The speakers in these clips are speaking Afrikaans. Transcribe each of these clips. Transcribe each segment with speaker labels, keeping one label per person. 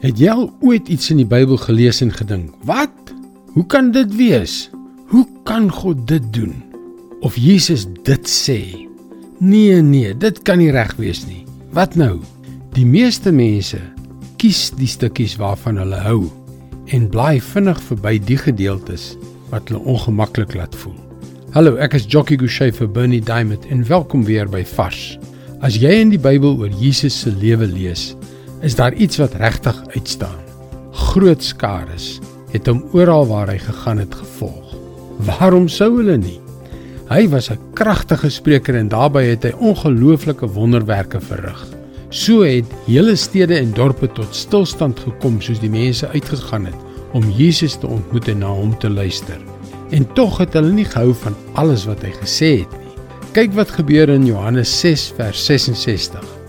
Speaker 1: Het jy al ooit iets in die Bybel gelees en gedink: "Wat? Hoe kan dit wees? Hoe kan God dit doen?" Of Jesus dit sê? Nee, nee, dit kan nie reg wees nie. Wat nou? Die meeste mense kies die stukkies waarvan hulle hou en bly vinnig verby die gedeeltes wat hulle ongemaklik laat voel. Hallo, ek is Jockey Gouchee vir Bernie Diamond en welkom weer by Vars. As jy in die Bybel oor Jesus se lewe lees, is daar iets wat regtig uitstaan. Groot skares het hom oral waar hy gegaan het gevolg. Waarom sou hulle nie? Hy was 'n kragtige spreker en daarbey het hy ongelooflike wonderwerke verrig. So het hele stede en dorpe tot stilstand gekom soos die mense uitgegaan het om Jesus te ontmoet en na hom te luister. En tog het hulle nie gehou van alles wat hy gesê het nie. Kyk wat gebeur in Johannes 6 vers 66.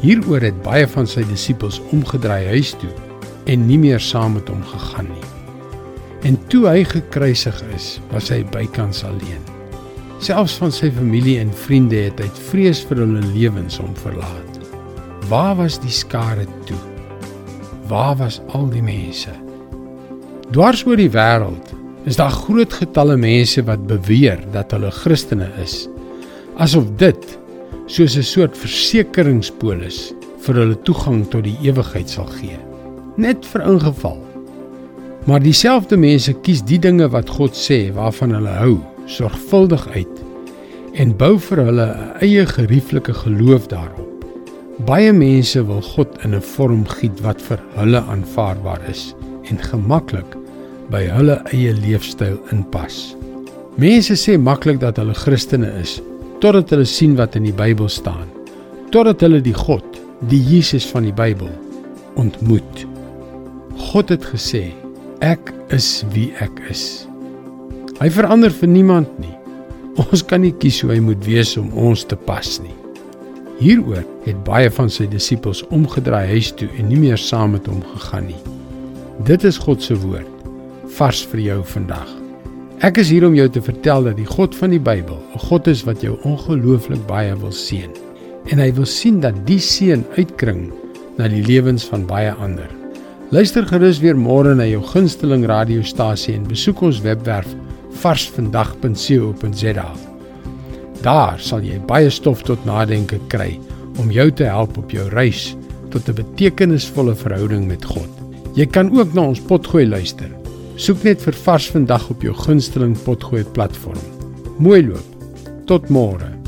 Speaker 1: Hieroor het baie van sy disippels omgedraai huis toe en nie meer saam met hom gegaan nie. En toe hy gekruisig is, was hy bykans alleen. Selfs van sy familie en vriende het uit vrees vir hulle lewens hom verlaat. Waar was die skare toe? Waar was al die mense? Dwars oor die wêreld is daar groot getalle mense wat beweer dat hulle Christene is. Asof dit soos 'n soort versekeringspolis vir hulle toegang tot die ewigheid sal gee. Net vir ingeval. Maar dieselfde mense kies die dinge wat God sê waarvan hulle hou, sorgvuldig uit en bou vir hulle 'n eie gerieflike geloof daarop. Baie mense wil God in 'n vorm giet wat vir hulle aanvaarbaar is en gemaklik by hulle eie leefstyl inpas. Mense sê maklik dat hulle Christene is totdat hulle sien wat in die Bybel staan. Totdat hulle die God, die Jesus van die Bybel ontmoet. God het gesê, ek is wie ek is. Hy verander vir niemand nie. Ons kan nie kies hoe hy moet wees om ons te pas nie. Hieroor het baie van sy disippels omgedraai huis toe en nie meer saam met hom gegaan nie. Dit is God se woord vars vir jou vandag. Ek is hier om jou te vertel dat die God van die Bybel 'n God is wat jou ongelooflik baie wil seën. En hy wil sien dat die seën uitkring na die lewens van baie ander. Luister gerus weer môre na jou gunsteling radiostasie en besoek ons webwerf varsvandag.co.za. Daar sal jy baie stof tot nadenke kry om jou te help op jou reis tot 'n betekenisvolle verhouding met God. Jy kan ook na ons potgooi luister. Soek net vir vars vandag op jou gunsteling potgooi platform. Mooi loop. Tot môre.